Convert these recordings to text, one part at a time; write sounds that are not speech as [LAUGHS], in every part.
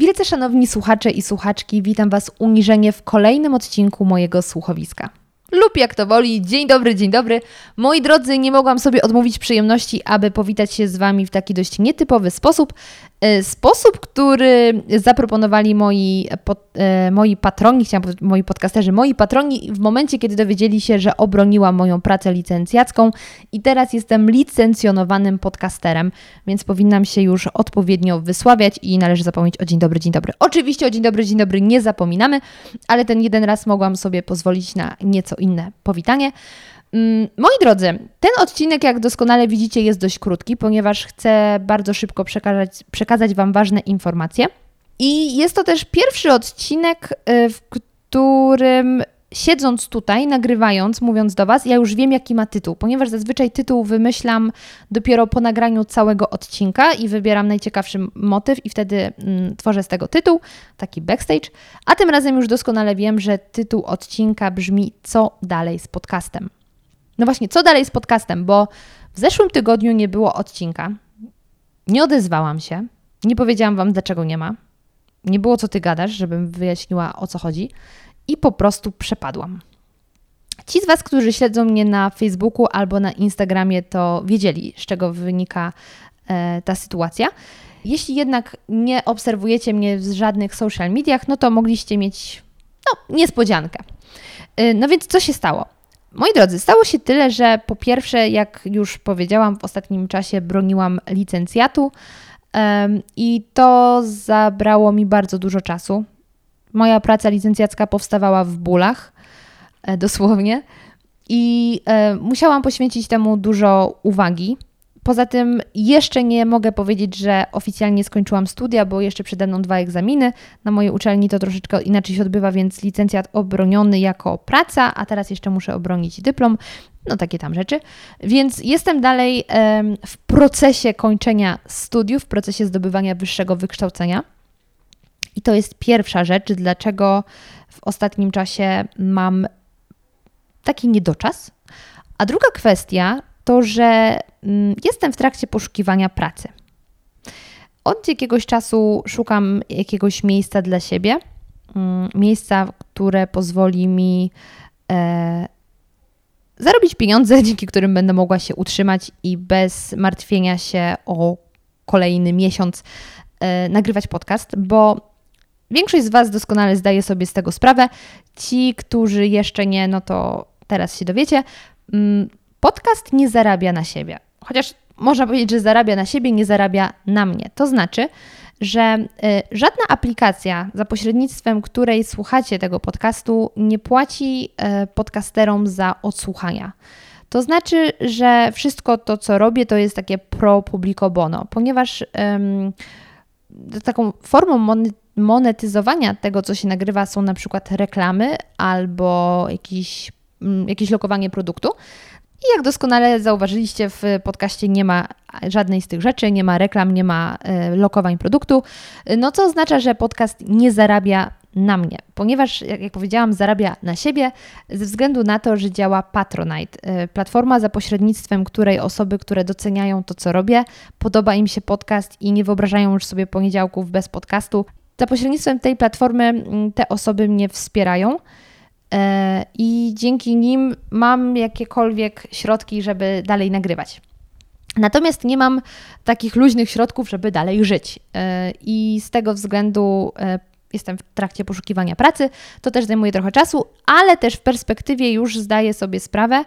Wielce szanowni słuchacze i słuchaczki, witam Was uniżenie w kolejnym odcinku mojego słuchowiska. Lub jak to woli, dzień dobry, dzień dobry. Moi drodzy, nie mogłam sobie odmówić przyjemności, aby powitać się z Wami w taki dość nietypowy sposób. E, sposób, który zaproponowali moi, e, moi patroni, chciałam powiedzieć moi podcasterzy, moi patroni w momencie, kiedy dowiedzieli się, że obroniłam moją pracę licencjacką i teraz jestem licencjonowanym podcasterem, więc powinnam się już odpowiednio wysławiać i należy zapomnieć o dzień dobry, dzień dobry. Oczywiście o dzień dobry, dzień dobry nie zapominamy, ale ten jeden raz mogłam sobie pozwolić na nieco inne powitanie. Mm, moi drodzy, ten odcinek, jak doskonale widzicie, jest dość krótki, ponieważ chcę bardzo szybko przekazać, przekazać Wam ważne informacje. I jest to też pierwszy odcinek, y, w którym siedząc tutaj, nagrywając, mówiąc do Was, ja już wiem, jaki ma tytuł, ponieważ zazwyczaj tytuł wymyślam dopiero po nagraniu całego odcinka i wybieram najciekawszy motyw i wtedy mm, tworzę z tego tytuł, taki backstage. A tym razem już doskonale wiem, że tytuł odcinka brzmi Co dalej z podcastem. No właśnie, co dalej z podcastem? Bo w zeszłym tygodniu nie było odcinka. Nie odezwałam się. Nie powiedziałam Wam, dlaczego nie ma. Nie było co ty gadasz, żebym wyjaśniła o co chodzi. I po prostu przepadłam. Ci z Was, którzy śledzą mnie na Facebooku albo na Instagramie, to wiedzieli, z czego wynika e, ta sytuacja. Jeśli jednak nie obserwujecie mnie w żadnych social mediach, no to mogliście mieć no, niespodziankę. E, no więc co się stało? Moi drodzy, stało się tyle, że po pierwsze, jak już powiedziałam, w ostatnim czasie broniłam licencjatu um, i to zabrało mi bardzo dużo czasu. Moja praca licencjacka powstawała w bólach, e, dosłownie, i e, musiałam poświęcić temu dużo uwagi. Poza tym jeszcze nie mogę powiedzieć, że oficjalnie skończyłam studia, bo jeszcze przede mną dwa egzaminy. Na mojej uczelni to troszeczkę inaczej się odbywa, więc licencjat obroniony jako praca, a teraz jeszcze muszę obronić dyplom. No takie tam rzeczy. Więc jestem dalej w procesie kończenia studiów, w procesie zdobywania wyższego wykształcenia. I to jest pierwsza rzecz, dlaczego w ostatnim czasie mam taki niedoczas. A druga kwestia to, że mm, jestem w trakcie poszukiwania pracy. Od jakiegoś czasu szukam jakiegoś miejsca dla siebie, mm, miejsca, które pozwoli mi e, zarobić pieniądze, [LAUGHS] dzięki którym będę mogła się utrzymać i bez martwienia się o kolejny miesiąc e, nagrywać podcast, bo większość z Was doskonale zdaje sobie z tego sprawę. Ci, którzy jeszcze nie, no to teraz się dowiecie. Mm, podcast nie zarabia na siebie. Chociaż można powiedzieć, że zarabia na siebie, nie zarabia na mnie. To znaczy, że y, żadna aplikacja, za pośrednictwem której słuchacie tego podcastu, nie płaci y, podcasterom za odsłuchania. To znaczy, że wszystko to, co robię, to jest takie pro publico bono, ponieważ taką formą monetyzowania tego, co się nagrywa, są na przykład reklamy albo jakiś, mm, jakieś lokowanie produktu. I jak doskonale zauważyliście, w podcaście nie ma żadnej z tych rzeczy, nie ma reklam, nie ma e, lokowań produktu, no co oznacza, że podcast nie zarabia na mnie, ponieważ, jak powiedziałam, zarabia na siebie ze względu na to, że działa Patronite, e, platforma za pośrednictwem której osoby, które doceniają to, co robię, podoba im się podcast i nie wyobrażają już sobie poniedziałków bez podcastu. Za pośrednictwem tej platformy mm, te osoby mnie wspierają. E, i dzięki nim mam jakiekolwiek środki, żeby dalej nagrywać. Natomiast nie mam takich luźnych środków, żeby dalej żyć. E, I z tego względu e, jestem w trakcie poszukiwania pracy. To też zajmuje trochę czasu, ale też w perspektywie już zdaję sobie sprawę,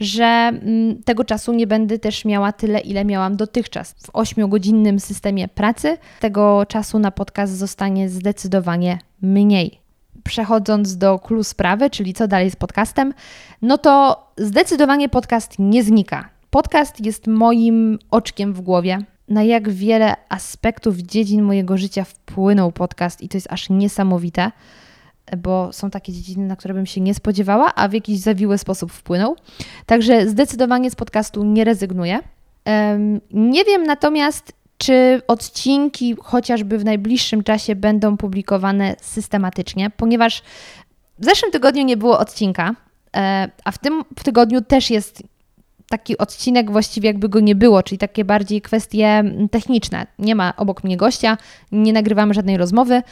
że mm, tego czasu nie będę też miała tyle, ile miałam dotychczas. W 8-godzinnym systemie pracy tego czasu na podcast zostanie zdecydowanie mniej przechodząc do clue sprawy, czyli co dalej z podcastem, no to zdecydowanie podcast nie znika. Podcast jest moim oczkiem w głowie. Na jak wiele aspektów dziedzin mojego życia wpłynął podcast, i to jest aż niesamowite, bo są takie dziedziny, na które bym się nie spodziewała, a w jakiś zawiły sposób wpłynął. Także zdecydowanie z podcastu nie rezygnuję. Nie wiem natomiast, czy odcinki chociażby w najbliższym czasie będą publikowane systematycznie, ponieważ w zeszłym tygodniu nie było odcinka, e, a w tym tygodniu też jest taki odcinek właściwie jakby go nie było, czyli takie bardziej kwestie techniczne. Nie ma obok mnie gościa, nie nagrywamy żadnej rozmowy.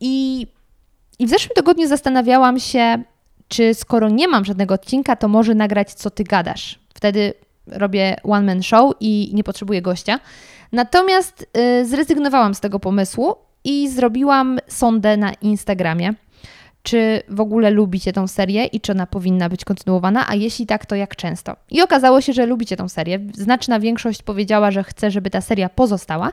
I, i w zeszłym tygodniu zastanawiałam się, czy skoro nie mam żadnego odcinka, to może nagrać co ty gadasz. Wtedy robię one man show i nie potrzebuję gościa. Natomiast y, zrezygnowałam z tego pomysłu i zrobiłam sondę na Instagramie czy w ogóle lubicie tą serię i czy ona powinna być kontynuowana, a jeśli tak, to jak często. I okazało się, że lubicie tą serię. Znaczna większość powiedziała, że chce, żeby ta seria pozostała.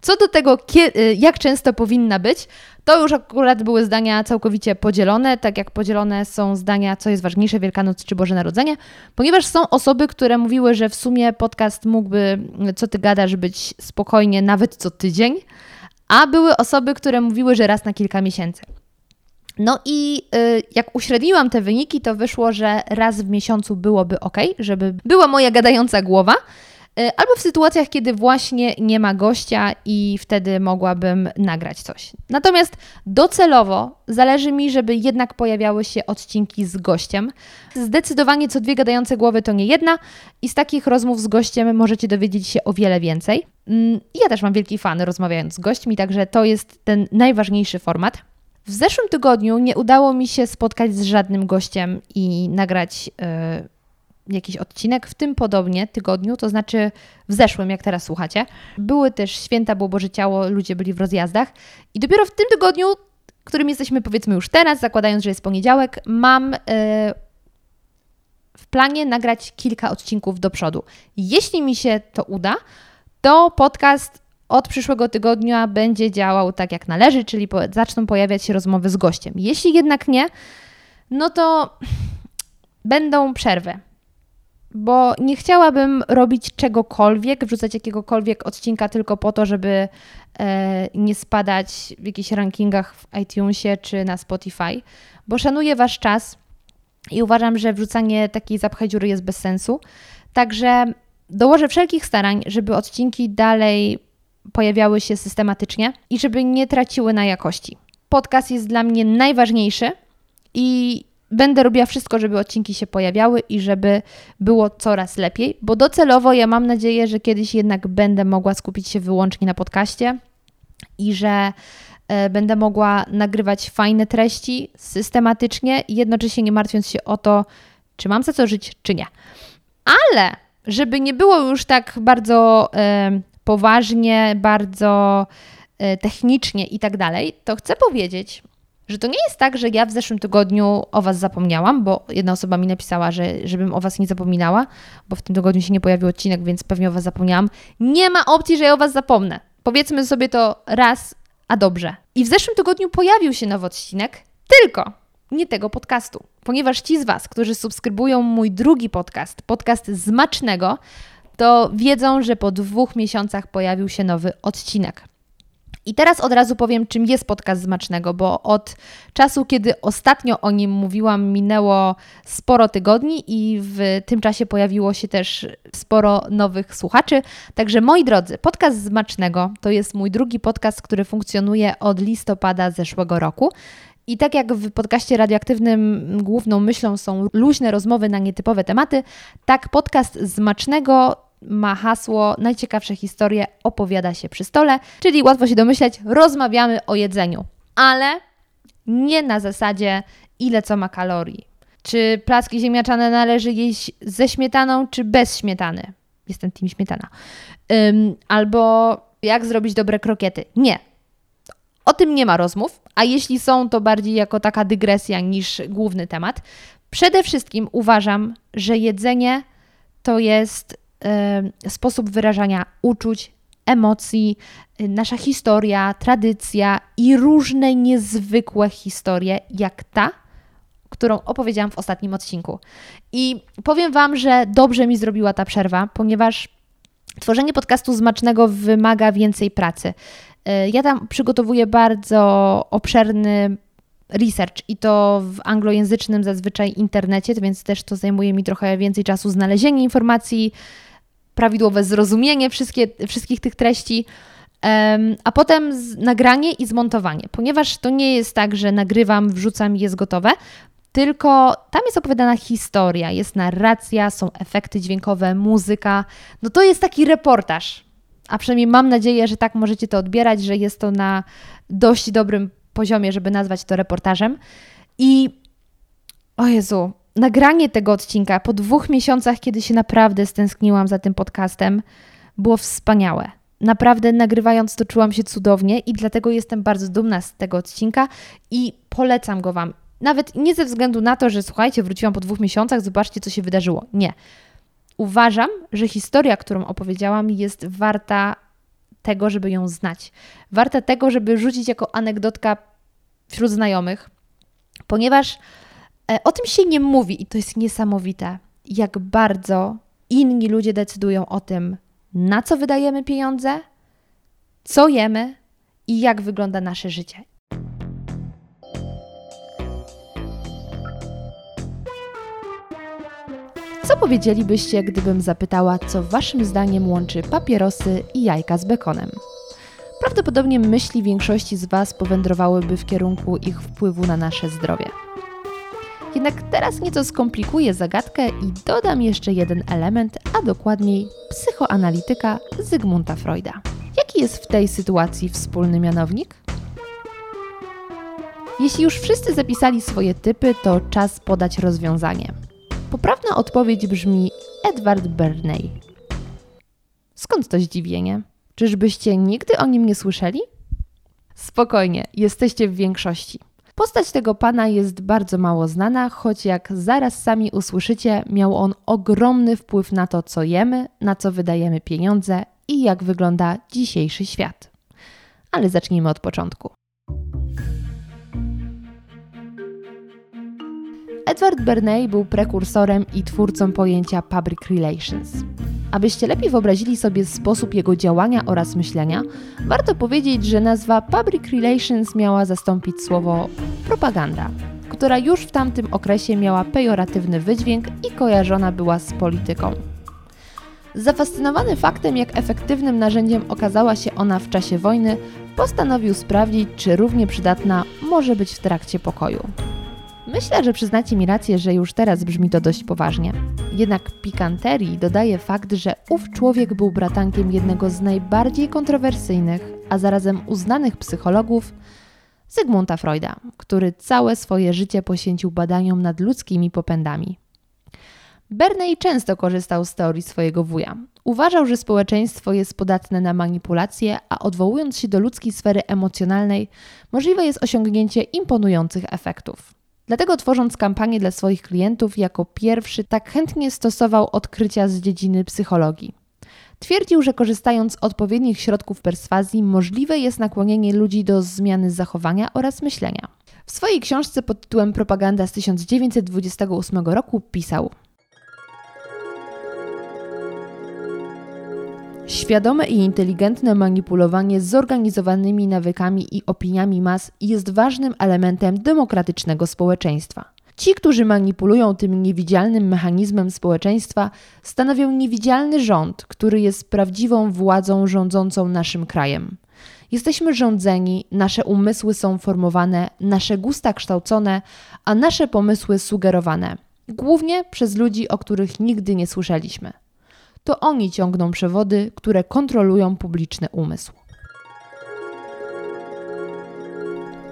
Co do tego, y, jak często powinna być, to już akurat były zdania całkowicie podzielone, tak jak podzielone są zdania, co jest ważniejsze, Wielkanoc czy Boże Narodzenie, ponieważ są osoby, które mówiły, że w sumie podcast mógłby, co ty gadasz, być spokojnie nawet co tydzień, a były osoby, które mówiły, że raz na kilka miesięcy. No i y, jak uśredniłam te wyniki, to wyszło, że raz w miesiącu byłoby ok, żeby była moja gadająca głowa. Y, albo w sytuacjach, kiedy właśnie nie ma gościa i wtedy mogłabym nagrać coś. Natomiast docelowo zależy mi, żeby jednak pojawiały się odcinki z gościem. Zdecydowanie co dwie gadające głowy to nie jedna i z takich rozmów z gościem możecie dowiedzieć się o wiele więcej. Mm, ja też mam wielki fan rozmawiając z gośćmi, także to jest ten najważniejszy format. W zeszłym tygodniu nie udało mi się spotkać z żadnym gościem i nagrać y, jakiś odcinek. W tym podobnie tygodniu, to znaczy w zeszłym, jak teraz słuchacie. Były też święta, było Boże Ciało, ludzie byli w rozjazdach. I dopiero w tym tygodniu, którym jesteśmy powiedzmy już teraz, zakładając, że jest poniedziałek, mam y, w planie nagrać kilka odcinków do przodu. Jeśli mi się to uda, to podcast od przyszłego tygodnia będzie działał tak jak należy, czyli po, zaczną pojawiać się rozmowy z gościem. Jeśli jednak nie, no to będą przerwy. Bo nie chciałabym robić czegokolwiek, wrzucać jakiegokolwiek odcinka tylko po to, żeby e, nie spadać w jakichś rankingach w iTunesie czy na Spotify, bo szanuję Wasz czas i uważam, że wrzucanie takiej zapchaj dziury jest bez sensu. Także dołożę wszelkich starań, żeby odcinki dalej pojawiały się systematycznie i żeby nie traciły na jakości. Podcast jest dla mnie najważniejszy i będę robiła wszystko, żeby odcinki się pojawiały i żeby było coraz lepiej, bo docelowo ja mam nadzieję, że kiedyś jednak będę mogła skupić się wyłącznie na podcaście i że e, będę mogła nagrywać fajne treści systematycznie jednocześnie nie martwiąc się o to, czy mam za co żyć, czy nie. Ale żeby nie było już tak bardzo poważnie, bardzo e, technicznie i tak dalej, to chcę powiedzieć, że to nie jest tak, że ja w zeszłym tygodniu o Was zapomniałam, bo jedna osoba mi napisała, że żebym o Was nie zapominała, bo w tym tygodniu się nie pojawił odcinek, więc pewnie o Was zapomniałam. Nie ma opcji, że ja o Was zapomnę. Powiedzmy sobie to raz, a dobrze. I w zeszłym tygodniu pojawił się nowy odcinek, tylko nie tego podcastu, ponieważ ci z Was, którzy subskrybują mój drugi podcast, podcast Zmacznego, to wiedzą, że po dwóch miesiącach pojawił się nowy odcinek. I teraz od razu powiem, czym jest podcast Zmacznego, bo od czasu, kiedy ostatnio o nim mówiłam, minęło sporo tygodni i w tym czasie pojawiło się też sporo nowych słuchaczy. Także moi drodzy, podcast Zmacznego to jest mój drugi podcast, który funkcjonuje od listopada zeszłego roku. I tak jak w podcaście radioaktywnym główną myślą są luźne rozmowy na nietypowe tematy, tak podcast Zmacznego ma hasło Najciekawsze historie opowiada się przy stole, czyli łatwo się domyśleć, rozmawiamy o jedzeniu, ale nie na zasadzie ile co ma kalorii. Czy placki ziemniaczane należy jeść ze śmietaną, czy bez śmietany? Jestem team śmietana. Ym, albo jak zrobić dobre krokiety? Nie. O tym nie ma rozmów, a jeśli są, to bardziej jako taka dygresja niż główny temat. Przede wszystkim uważam, że jedzenie to jest sposób wyrażania uczuć, emocji, y, nasza historia, tradycja i różne niezwykłe historie, jak ta, którą opowiedziałam w ostatnim odcinku. I powiem Wam, że dobrze mi zrobiła ta przerwa, ponieważ tworzenie podcastu zmacznego wymaga więcej pracy. Y, ja tam przygotowuję bardzo obszerny research i to w anglojęzycznym zazwyczaj internecie, więc też to zajmuje mi trochę więcej czasu znalezienie informacji, prawidłowe zrozumienie wszystkie, wszystkich tych treści, a potem nagranie i zmontowanie. Ponieważ to nie jest tak, że nagrywam, wrzucam i jest gotowe, tylko tam jest opowiadana historia, jest narracja, są efekty dźwiękowe, muzyka. No to jest taki reportaż. A przynajmniej mam nadzieję, że tak możecie to odbierać, że jest to na dość dobrym poziomie, żeby nazwać to reportażem. I o Jezu, nagranie tego odcinka po dwóch miesiącach, kiedy się naprawdę stęskniłam za tym podcastem, było wspaniałe. Naprawdę nagrywając to czułam się cudownie i dlatego jestem bardzo dumna z tego odcinka i polecam go Wam. Nawet nie ze względu na to, że słuchajcie, wróciłam po dwóch miesiącach, zobaczcie, co się wydarzyło. Nie. Uważam, że historia, którą opowiedziałam, jest warta tego, żeby ją znać. Warta tego, żeby rzucić jako anegdotka wśród znajomych, ponieważ o tym się nie mówi i to jest niesamowite, jak bardzo inni ludzie decydują o tym, na co wydajemy pieniądze, co jemy i jak wygląda nasze życie. Co powiedzielibyście, gdybym zapytała, co Waszym zdaniem łączy papierosy i jajka z bekonem? Prawdopodobnie myśli większości z Was powędrowałyby w kierunku ich wpływu na nasze zdrowie. Jednak teraz nieco skomplikuję zagadkę i dodam jeszcze jeden element, a dokładniej psychoanalityka Zygmunta Freuda. Jaki jest w tej sytuacji wspólny mianownik? Jeśli już wszyscy zapisali swoje typy, to czas podać rozwiązanie. Poprawna odpowiedź brzmi Edward Bernay. Skąd to zdziwienie? Czyżbyście nigdy o nim nie słyszeli? Spokojnie, jesteście w większości. Postać tego pana jest bardzo mało znana, choć jak zaraz sami usłyszycie, miał on ogromny wpływ na to, co jemy, na co wydajemy pieniądze i jak wygląda dzisiejszy świat. Ale zacznijmy od początku. Edward Bernay był prekursorem i twórcą pojęcia public relations. Abyście lepiej wyobrazili sobie sposób jego działania oraz myślenia, warto powiedzieć, że nazwa public relations miała zastąpić słowo propaganda, która już w tamtym okresie miała pejoratywny wydźwięk i kojarzona była z polityką. Zafascynowany faktem, jak efektywnym narzędziem okazała się ona w czasie wojny, postanowił sprawdzić, czy równie przydatna może być w trakcie pokoju. Myślę, że przyznacie mi rację, że już teraz brzmi to dość poważnie. Jednak pikanterii dodaje fakt, że ów człowiek był bratankiem jednego z najbardziej kontrowersyjnych, a zarazem uznanych psychologów, Zygmunta Freuda, który całe swoje życie poświęcił badaniom nad ludzkimi popędami. Bernay często korzystał z teorii swojego wuja. Uważał, że społeczeństwo jest podatne na manipulacje, a odwołując się do ludzkiej sfery emocjonalnej, możliwe jest osiągnięcie imponujących efektów. Dlatego tworząc kampanię dla swoich klientów, jako pierwszy tak chętnie stosował odkrycia z dziedziny psychologii. Twierdził, że korzystając z odpowiednich środków perswazji, możliwe jest nakłonienie ludzi do zmiany zachowania oraz myślenia. W swojej książce pod tytułem Propaganda z 1928 roku pisał: Świadome i inteligentne manipulowanie zorganizowanymi nawykami i opiniami mas jest ważnym elementem demokratycznego społeczeństwa. Ci, którzy manipulują tym niewidzialnym mechanizmem społeczeństwa, stanowią niewidzialny rząd, który jest prawdziwą władzą rządzącą naszym krajem. Jesteśmy rządzeni, nasze umysły są formowane, nasze gusta kształcone, a nasze pomysły sugerowane, głównie przez ludzi, o których nigdy nie słyszeliśmy to oni ciągną przewody, które kontrolują publiczny umysł.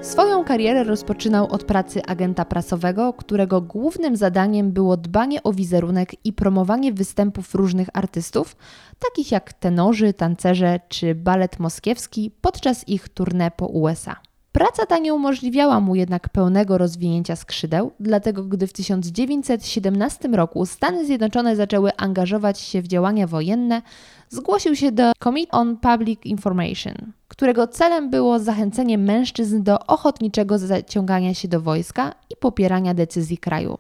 Swoją karierę rozpoczynał od pracy agenta prasowego, którego głównym zadaniem było dbanie o wizerunek i promowanie występów różnych artystów, takich jak tenorzy, tancerze czy balet moskiewski podczas ich tournée po USA. Praca ta nie umożliwiała mu jednak pełnego rozwinięcia skrzydeł, dlatego gdy w 1917 roku Stany Zjednoczone zaczęły angażować się w działania wojenne, zgłosił się do Committee on Public Information, którego celem było zachęcenie mężczyzn do ochotniczego zaciągania się do wojska i popierania decyzji kraju.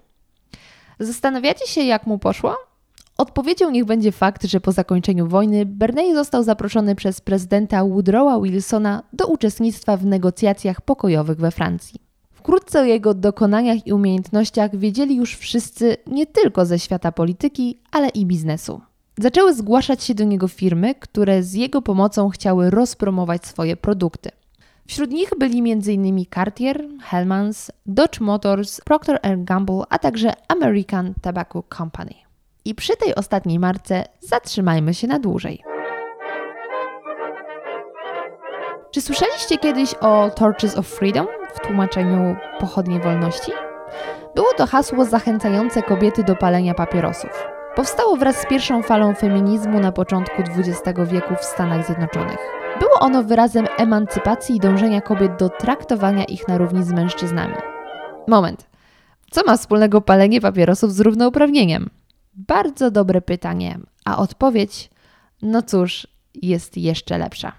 Zastanawiacie się, jak mu poszło? Odpowiedzią niech będzie fakt, że po zakończeniu wojny Bernay został zaproszony przez prezydenta Woodrowa Wilsona do uczestnictwa w negocjacjach pokojowych we Francji. Wkrótce o jego dokonaniach i umiejętnościach wiedzieli już wszyscy nie tylko ze świata polityki, ale i biznesu. Zaczęły zgłaszać się do niego firmy, które z jego pomocą chciały rozpromować swoje produkty. Wśród nich byli m.in. Cartier, Hellmans, Dodge Motors, Procter Gamble, a także American Tobacco Company. I przy tej ostatniej marce zatrzymajmy się na dłużej. Czy słyszeliście kiedyś o Torches of Freedom w tłumaczeniu pochodnie wolności? Było to hasło zachęcające kobiety do palenia papierosów. Powstało wraz z pierwszą falą feminizmu na początku XX wieku w Stanach Zjednoczonych. Było ono wyrazem emancypacji i dążenia kobiet do traktowania ich na równi z mężczyznami. Moment. Co ma wspólnego palenie papierosów z równouprawnieniem? Bardzo dobre pytanie, a odpowiedź, no cóż, jest jeszcze lepsza.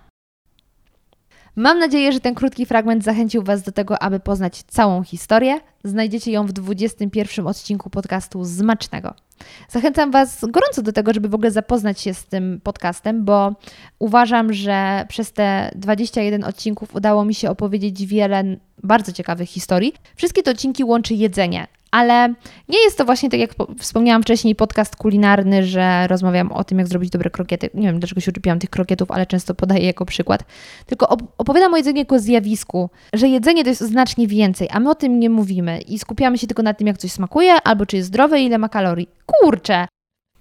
Mam nadzieję, że ten krótki fragment zachęcił Was do tego, aby poznać całą historię. Znajdziecie ją w 21 odcinku podcastu Zmacznego. Zachęcam Was gorąco do tego, żeby w ogóle zapoznać się z tym podcastem, bo uważam, że przez te 21 odcinków udało mi się opowiedzieć wiele bardzo ciekawych historii. Wszystkie te odcinki łączy jedzenie, ale nie jest to właśnie tak, jak wspomniałam wcześniej, podcast kulinarny, że rozmawiam o tym, jak zrobić dobre krokiety. Nie wiem, dlaczego się uczepiłam tych krokietów, ale często podaję jako przykład. Tylko opowiadam o jedzeniu jako zjawisku, że jedzenie to jest znacznie więcej, a my o tym nie mówimy i skupiamy się tylko na tym, jak coś smakuje, albo czy jest zdrowe, ile ma kalorii. Kurczę!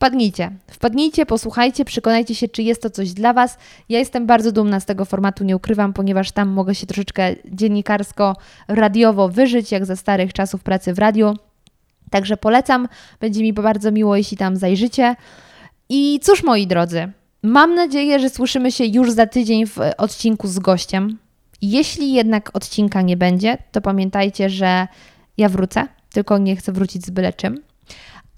Wpadnijcie, wpadnijcie, posłuchajcie, przekonajcie się, czy jest to coś dla Was. Ja jestem bardzo dumna z tego formatu, nie ukrywam, ponieważ tam mogę się troszeczkę dziennikarsko, radiowo wyżyć, jak za starych czasów pracy w radiu. Także polecam, będzie mi bardzo miło, jeśli tam zajrzycie. I cóż, moi drodzy, mam nadzieję, że słyszymy się już za tydzień w odcinku z gościem. Jeśli jednak odcinka nie będzie, to pamiętajcie, że ja wrócę, tylko nie chcę wrócić z byle czym.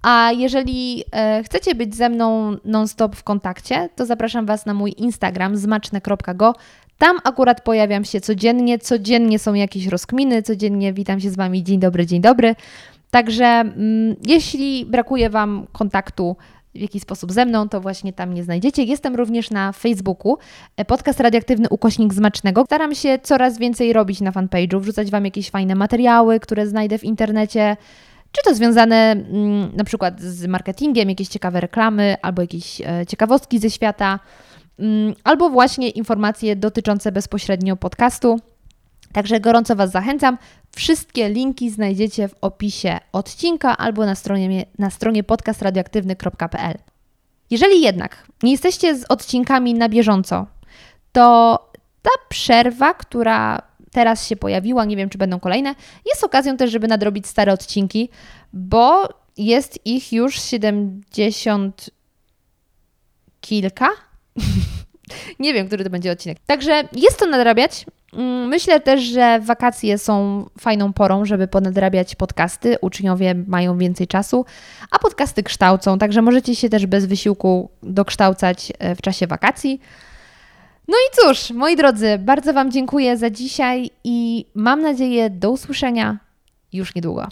A jeżeli e, chcecie być ze mną non-stop w kontakcie, to zapraszam Was na mój Instagram zmaczne.go. Tam akurat pojawiam się codziennie, codziennie są jakieś rozkminy, codziennie witam się z Wami dzień dobry, dzień dobry. Także mm, jeśli brakuje Wam kontaktu w jakiś sposób ze mną, to właśnie tam nie znajdziecie. Jestem również na Facebooku, e, podcast radioaktywny Ukośnik Zmacznego. Staram się coraz więcej robić na fanpage'u, wrzucać Wam jakieś fajne materiały, które znajdę w internecie, czy to związane mm, na przykład z marketingiem, jakieś ciekawe reklamy albo jakieś e, ciekawostki ze świata, mm, albo właśnie informacje dotyczące bezpośrednio podcastu. Także gorąco Was zachęcam. Wszystkie linki znajdziecie w opisie odcinka albo na stronie, na stronie podcastradioaktywny.pl. Jeżeli jednak nie jesteście z odcinkami na bieżąco, to ta przerwa, która teraz się pojawiła, nie wiem czy będą kolejne, jest okazją też, żeby nadrobić stare odcinki, bo jest ich już 70 kilka. [LAUGHS] nie wiem, który to będzie odcinek. Także jest to nadrabiać. Mm, myślę też, że wakacje są fajną porą, żeby ponadrabiać podcasty. Uczniowie mają więcej czasu, a podcasty kształcą, także możecie się też bez wysiłku dokształcać e, w czasie wakacji. No i cóż, moi drodzy, bardzo Wam dziękuję za dzisiaj i mam nadzieję do usłyszenia już niedługo.